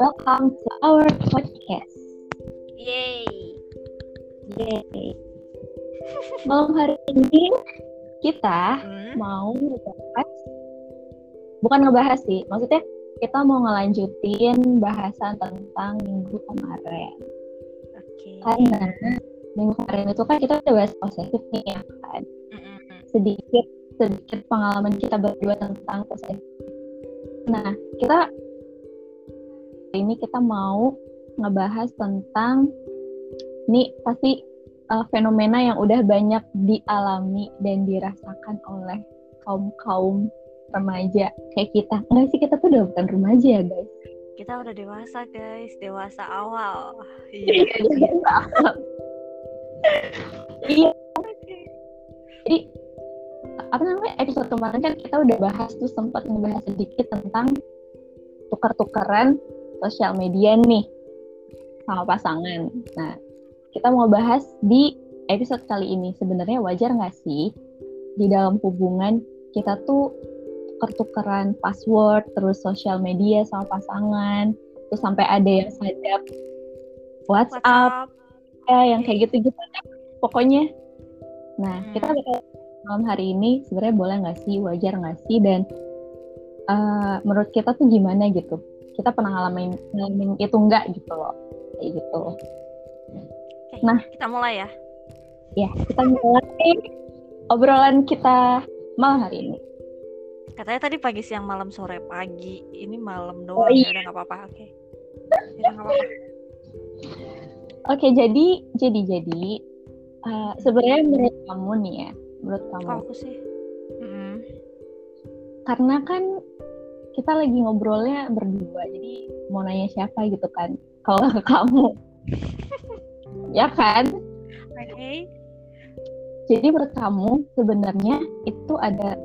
Welcome to our podcast. Yeay. Yeay. Malam hari ini kita Hmm? mau ngebahas, bukan ngebahas sih, maksudnya kita mau ngelanjutin bahasan tentang minggu kemarin. Oke. Karena minggu kemarin itu kan kita udah bahas posesif nih ya kan. Mm-mm. Sedikit sedikit pengalaman kita berdua tentang posesif. Nah, kita ini kita mau ngebahas tentang ini pasti uh, fenomena yang udah banyak dialami dan dirasakan oleh kaum kaum remaja kayak kita. Enggak sih kita tuh udah bukan remaja ya guys. Kita udah dewasa guys, dewasa awal. Iya. Iya. Apa namanya episode kemarin kan kita udah bahas tuh sempat ngebahas sedikit tentang tukar-tukaran sosial media nih sama pasangan. Nah, kita mau bahas di episode kali ini sebenarnya wajar nggak sih di dalam hubungan kita tuh tuker-tukeran password terus sosial media sama pasangan terus sampai ada yang sadap WhatsApp, ya yang kayak gitu-gitu deh, pokoknya. Nah, Hmm. kita bakal malam hari ini sebenarnya boleh nggak sih, wajar nggak sih, dan eh, menurut kita tuh gimana gitu? Kita pernah ngalamin, ngalamin itu nggak gitu loh, kayak gitu. Oke, Nah. kita mulai ya. Ya, kita mulai obrolan kita malam hari ini. Katanya tadi pagi, siang, malam, sore, pagi. Ini malam Oh, doang. iya. Ya udah nggak apa-apa. Oke. Ya udah nggak apa-apa. Oke, jadi, jadi, jadi, eh, sebenarnya menurut kamu nih ya, menurut kamu, Kalau aku sih. Mm-mm. karena kan kita lagi ngobrolnya berdua jadi mau nanya siapa gitu kan kalau ke kamu ya kan Oke. jadi menurut kamu sebenarnya itu ada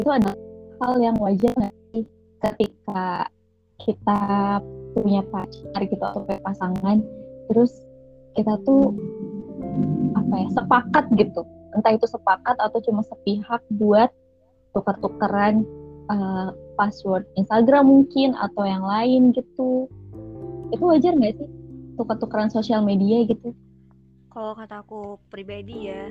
itu ada hal yang wajar nggak sih ketika kita punya pacar gitu atau punya pasangan terus kita tuh apa ya sepakat gitu entah itu sepakat atau cuma sepihak buat tukar-tukaran uh, password Instagram mungkin atau yang lain gitu itu wajar nggak sih tukar-tukaran sosial media gitu Kalau kata aku pribadi ya,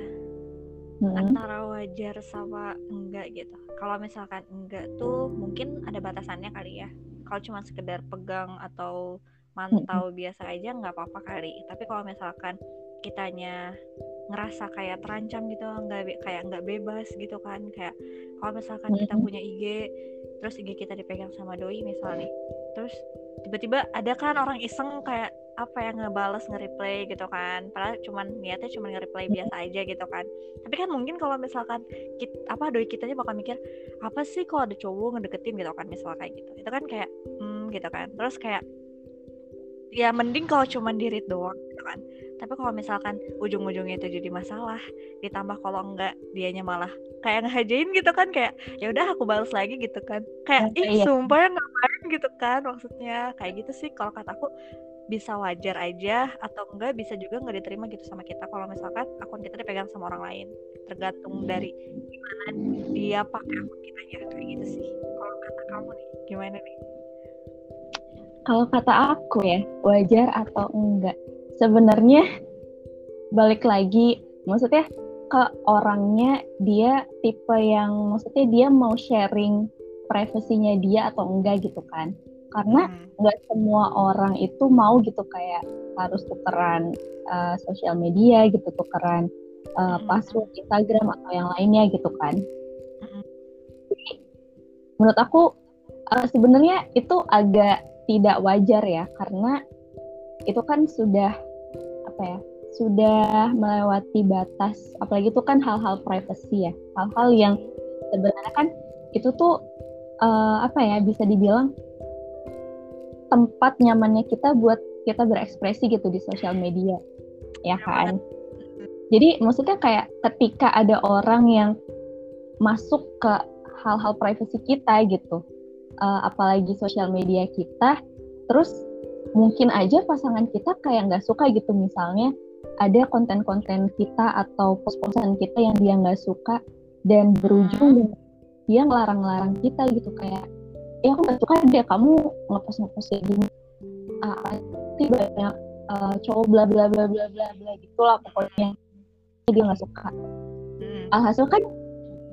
Hmm. antara wajar sama enggak gitu. Kalau misalkan enggak tuh mungkin ada batasannya kali ya. Kalau cuma sekedar pegang atau mantau biasa aja nggak apa-apa kali. Tapi kalau misalkan kitanya ngerasa kayak terancam gitu, nggak kayak nggak bebas gitu kan, kayak kalau misalkan kita punya IG, terus IG kita dipegang sama doi misalnya, terus tiba-tiba ada kan orang iseng kayak apa yang ngebales nge-replay gitu kan. Padahal cuman niatnya cuman nge-replay biasa aja gitu kan. Tapi kan mungkin kalau misalkan kit, apa doi kitanya bakal mikir apa sih kalau ada cowok ngedeketin? gitu kan misal kayak gitu. Itu kan kayak hmm gitu kan. Terus kayak ya mending kalau cuman di read doang gitu kan tapi kalau misalkan ujung-ujungnya itu jadi masalah ditambah kalau enggak dianya malah kayak ngehajain gitu kan kayak ya udah aku balas lagi gitu kan. Kayak Ya, ih iya. sumpah ngapain gitu kan maksudnya. Kayak gitu sih kalau kataku bisa wajar aja atau enggak bisa juga nggak diterima gitu sama kita kalau misalkan akun kita dipegang sama orang lain. Tergantung dari gimana dia pakai akun kitanya kayak gitu sih. Kalau kata kamu nih gimana nih? Kalau kata aku ya, wajar atau enggak. Sebenarnya balik lagi, maksudnya ke orangnya dia tipe yang maksudnya dia mau sharing privasinya dia atau enggak gitu kan. Karena Hmm. nggak semua orang itu mau gitu kayak harus tukeran uh, sosial media gitu, tukeran uh, Mm-mm. password Instagram atau yang lainnya gitu kan. Jadi, menurut aku uh, sebenarnya itu agak tidak wajar ya karena itu kan sudah apa ya. Sudah melewati batas apalagi itu kan hal-hal privasi ya. Hal-hal yang sebenarnya kan itu tuh uh, apa ya bisa dibilang tempat nyamannya kita buat kita berekspresi gitu di sosial media ya kan? jadi maksudnya kayak ketika ada orang yang masuk ke hal-hal privasi kita gitu uh, apalagi sosial media kita terus mungkin aja pasangan kita kayak nggak suka gitu. Misalnya ada konten-konten kita atau post-postan kita yang dia nggak suka dan berujung dengan dia ngelarang-larang kita gitu. Kayak ya aku gak suka deh kamu ngepost ngepost kayak gini. Ah pasti banyak uh, cowok bla bla bla bla bla bla gitulah pokoknya. Dia nggak suka. Hmm. alhasil kan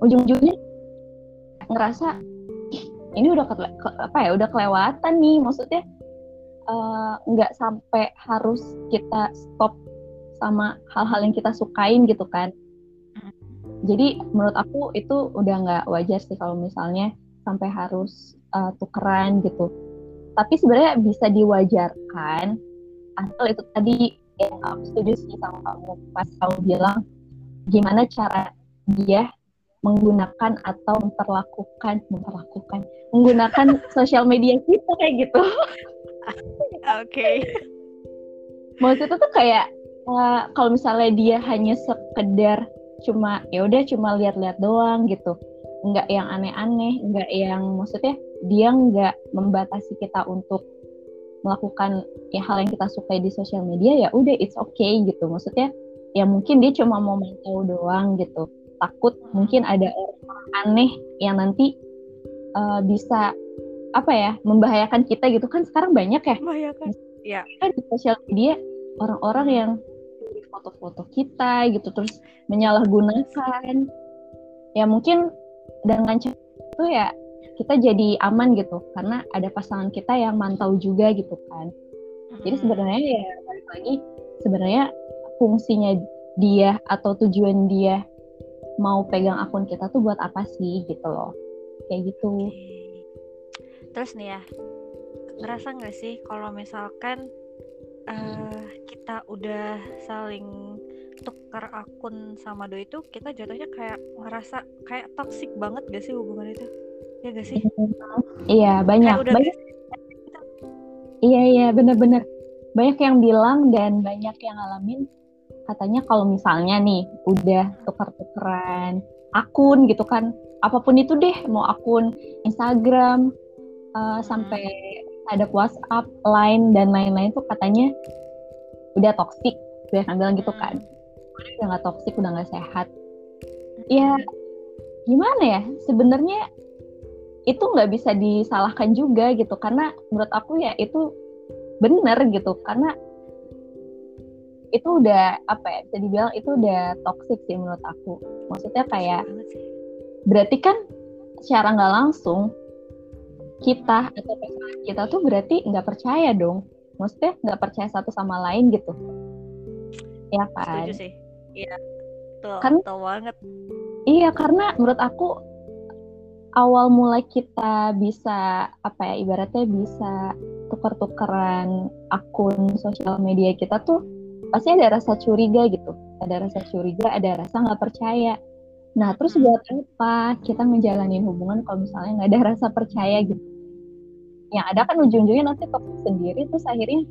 ujung-ujungnya ngerasa ini udah ke, ke, apa ya udah kelewatan nih. Maksudnya nggak uh, sampai harus kita stop sama hal-hal yang kita sukain gitu kan jadi menurut aku itu udah nggak wajar sih kalau misalnya sampai harus uh, tukeran gitu tapi sebenarnya bisa diwajarkan asal itu tadi yang aku setuju sih sama kamu pas kamu bilang gimana cara dia menggunakan atau memperlakukan memperlakukan menggunakan sosial media kita kayak gitu. Oke. Okay. Maksudnya tuh kayak uh, kalau misalnya dia hanya sekedar cuma ya udah cuma lihat-lihat doang gitu, nggak yang aneh-aneh, nggak yang maksudnya dia nggak membatasi kita untuk melakukan ya hal yang kita sukai di sosial media ya udah it's okay gitu maksudnya ya mungkin dia cuma mau mantau doang gitu takut mungkin ada orang aneh yang nanti uh, bisa apa ya membahayakan kita gitu kan sekarang banyak ya. Membahayakan. Ya kan di sosial media orang-orang yang foto-foto kita gitu terus menyalahgunakan. Ya mungkin dengan itu ya kita jadi aman gitu karena ada pasangan kita yang mantau juga gitu kan. Jadi sebenarnya ya balik lagi sebenarnya fungsinya dia atau tujuan dia mau pegang akun kita tuh buat apa sih gitu loh. Kayak gitu terus nih ya ngerasa nggak sih kalau misalkan uh, kita udah saling tukar akun sama doi itu kita jatuhnya kayak ngerasa kayak toxic banget gak sih hubungan itu? Ya gak sih? Iya banyak. Udah banyak. iya iya bener-bener. Banyak yang bilang dan banyak yang ngalamin. Katanya kalau misalnya nih udah tukar-tukeran akun gitu kan apa pun itu deh mau akun Instagram uh, sampai ada WhatsApp, Line dan lain-lain tuh katanya udah toksik udah kan bilang gitu kan. Udah nggak toksik udah nggak sehat. Ya gimana ya? Sebenarnya itu nggak bisa disalahkan juga gitu. Karena menurut aku ya itu benar gitu. Karena itu udah apa ya bisa dibilang itu udah toxic sih menurut aku. Maksudnya kayak berarti kan secara nggak langsung kita atau pasangan kita tuh berarti nggak percaya dong. Maksudnya nggak percaya satu sama lain gitu. Ya kan? Setuju sih. Iya tuh kan tuh banget. Iya karena menurut aku awal mulai kita bisa apa ya ibaratnya bisa tukar-tukaran akun sosial media kita tuh pasti ada rasa curiga gitu. Ada rasa curiga ada rasa nggak percaya. Nah terus hmm. buat apa kita ngejalanin hubungan kalau misalnya nggak ada rasa percaya gitu yang ada kan ujung-ujungnya nanti toxic sendiri terus akhirnya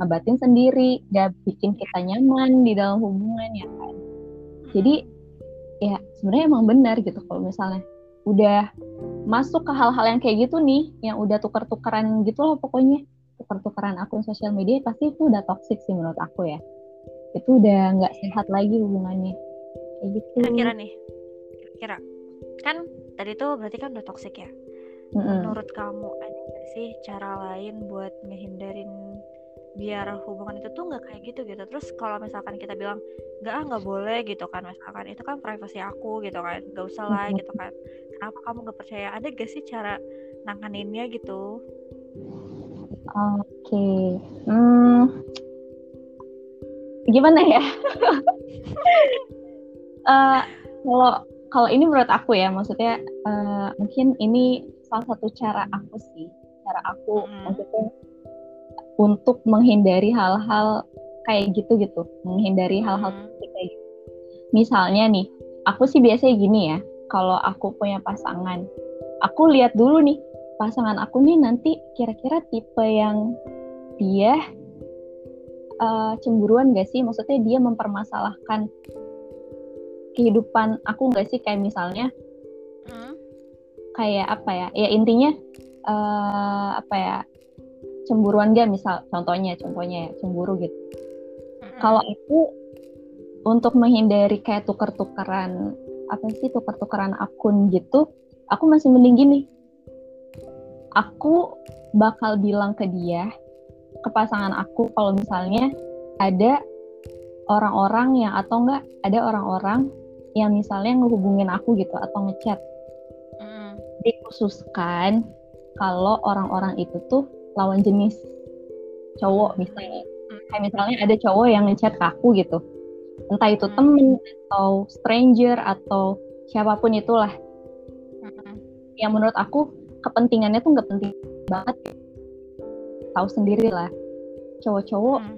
ngebatin sendiri. Gak bikin kita nyaman di dalam hubungan ya kan? Jadi ya sebenarnya emang benar gitu kalau misalnya udah masuk ke hal-hal yang kayak gitu nih yang udah tuker-tukeran gitu loh pokoknya. Tuker-tukeran akun sosial media pasti itu udah toxic sih menurut aku ya. Itu udah nggak sehat lagi hubungannya. Kayak gitu. Kira-kira nih kira-kira. Kan tadi tuh berarti kan udah toxic ya? Mm -hmm. menurut kamu sih cara lain buat ngehindarin biar hubungan itu tuh nggak kayak gitu gitu. Terus kalau misalkan kita bilang nggak ah nggak boleh gitu kan misalkan itu kan privasi aku gitu kan nggak usah lah gitu kan. Kenapa kamu nggak percaya? Ada gak sih cara nanganinnya gitu? Oke okay. hmm. Gimana ya? uh, kalau kalau ini menurut aku ya, maksudnya uh, mungkin ini salah satu cara aku sih, cara aku hmm. maksudnya untuk menghindari hal-hal kayak gitu gitu, menghindari hal-hal hmm. kayak gitu. Misalnya nih, aku sih biasanya gini ya, kalau aku punya pasangan, aku lihat dulu nih pasangan aku nih nanti kira-kira tipe yang dia uh, cemburuan gak sih? Maksudnya dia mempermasalahkan kehidupan aku gak sih? Kayak misalnya, hmm? kayak apa ya? Ya intinya uh, apa ya? Cemburuan gak? Misal contohnya, contohnya ya cemburu gitu. Kalau aku untuk menghindari kayak tuker-tukeran apa sih tuker-tukeran akun gitu, aku masih mending gini aku bakal bilang ke dia ke pasangan aku kalau misalnya ada orang-orang yang atau enggak ada orang-orang yang misalnya ngehubungin aku gitu atau ngechat mm. dikhususkan kalau orang-orang itu tuh lawan jenis cowok misalnya kayak misalnya ada cowok yang ngechat ke aku gitu entah itu hmm. temen atau stranger atau siapa pun itulah hmm. yang menurut aku kepentingannya tuh nggak penting banget tahu sendiri lah cowok-cowok hmm.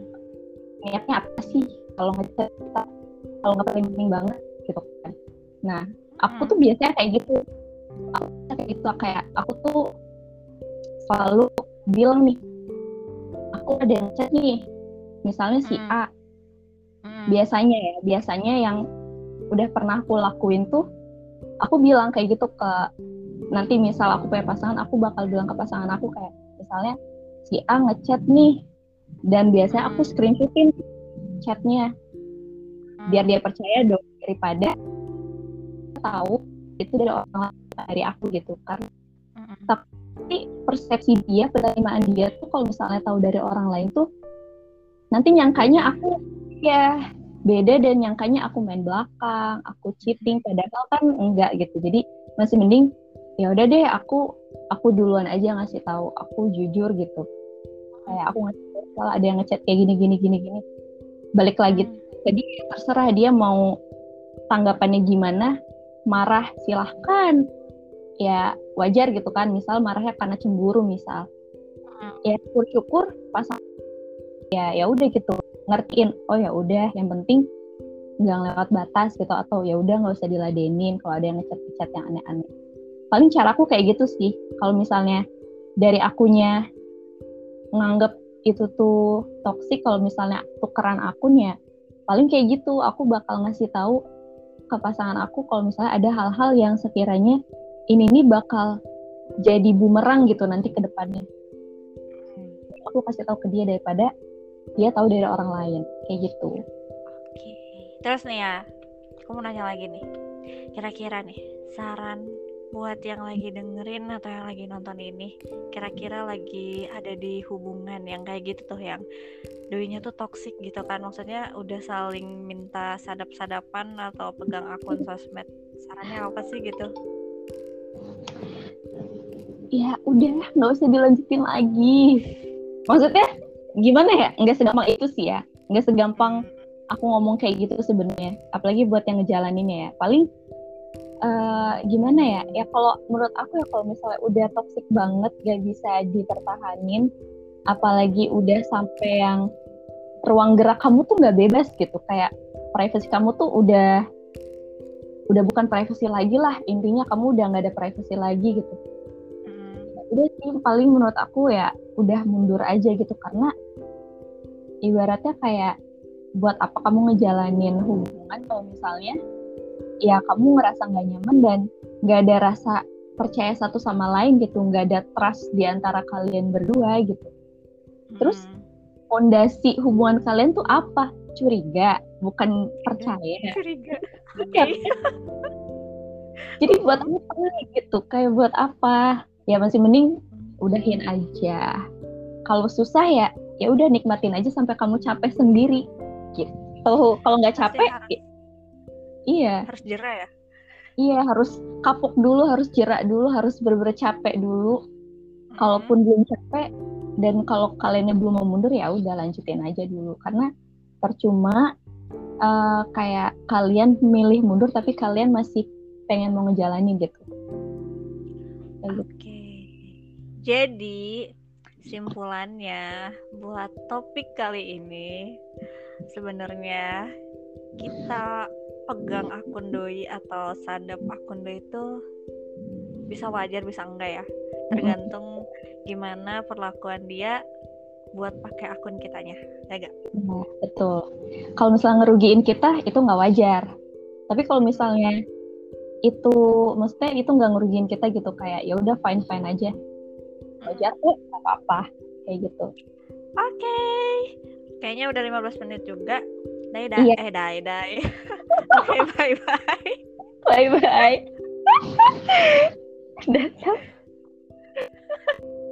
niatnya apa sih kalau ngechat kalau nggak penting banget gitu kan nah aku hmm. tuh biasanya kayak gitu aku kayak gitu kayak aku tuh selalu bilang nih aku ada yang chat nih misalnya si hmm. A hmm. biasanya ya biasanya yang udah pernah aku lakuin tuh aku bilang kayak gitu ke nanti misal aku punya pasangan aku bakal bilang ke pasangan aku kayak misalnya si A ngechat nih dan biasanya aku hmm. screenshotin chatnya biar dia percaya dong daripada tahu itu dari orang dari aku gitu kan tapi persepsi dia penerimaan dia tuh kalau misalnya tahu dari orang lain tuh nanti nyangkanya aku ya beda dan nyangkanya aku main belakang aku cheating padahal kan enggak gitu. Jadi masih mending ya udah deh aku aku duluan aja ngasih tahu aku jujur gitu. Kayak aku ngasih tahu kalau ada yang ngechat kayak gini gini gini gini. Balik lagi jadi terserah dia mau tanggapannya gimana marah silahkan. Ya wajar gitu kan misal marahnya karena cemburu misal hmm. ya syukur-syukur pasang ya ya udah gitu ngertiin oh ya udah yang penting nggak lewat batas gitu atau ya udah nggak usah diladenin kalau ada yang ngechat-ngechat yang aneh-aneh paling caraku kayak gitu sih kalau misalnya dari akunya nganggep itu tuh toksik kalau misalnya tukeran akunnya paling kayak gitu aku bakal ngasih tahu ke pasangan aku kalau misalnya ada hal-hal yang sekiranya ini nih bakal jadi bumerang gitu nanti ke depannya. Aku kasih tahu ke dia daripada dia tahu dari orang lain kayak gitu. Oke. Terus nih ya, aku mau nanya lagi nih. Kira-kira nih saran buat yang lagi dengerin atau yang lagi nonton ini kira-kira lagi ada di hubungan yang kayak gitu tuh yang doinya tuh toxic gitu kan maksudnya udah saling minta sadap-sadapan atau pegang akun sosmed sarannya apa sih gitu ya udah nggak usah dilanjutin lagi. Maksudnya gimana ya? Nggak segampang itu sih ya. Nggak segampang aku ngomong kayak gitu sebenarnya. Apalagi buat yang ngejalaninnya ya. Paling uh, gimana ya? Ya kalau menurut aku ya kalau misalnya udah toxic banget gak bisa dipertahanin apalagi udah sampai yang ruang gerak kamu tuh nggak bebas gitu. Kayak privasi kamu tuh udah udah bukan privacy lagi lah. Intinya kamu udah nggak ada privacy lagi gitu. Udah sih paling menurut aku ya udah mundur aja gitu. Karena ibaratnya kayak buat apa kamu ngejalanin hubungan kalau misalnya ya kamu ngerasa nggak nyaman dan nggak ada rasa percaya satu sama lain gitu. Nggak ada trust di antara kalian berdua gitu. Terus hmm. fondasi hubungan kalian tuh apa? Curiga bukan percaya. Curiga. Ya. jadi buat apa gitu? Kayak buat apa ya masih mending udahin aja kalau susah ya ya udah nikmatin aja sampai kamu capek sendiri gitu kalau nggak capek ya, iya harus jerah ya iya harus kapok dulu harus jerak dulu harus bener-bener capek dulu hmm. kalaupun belum capek dan kalau kalian belum mau mundur ya udah lanjutin aja dulu karena percuma uh, kayak kalian milih mundur tapi kalian masih pengen mau ngejalani gitu. gitu. Oke. Okay. Jadi simpulannya buat topik kali ini sebenarnya kita pegang akun doi atau sadap akun doi itu bisa wajar bisa enggak ya tergantung gimana perlakuan dia buat pakai akun kitanya, ya gak? Nah, betul. Kalau misalnya ngerugiin kita itu nggak wajar. Tapi kalau misalnya itu, maksudnya itu nggak ngerugiin kita gitu kayak ya udah fine fine aja, mau hmm. jatuh apa apa kayak gitu. Oke. Okay. kayaknya udah 15 menit juga. Dai dai. Iya. eh dai dai. Oke okay, bye bye. Bye bye. dasar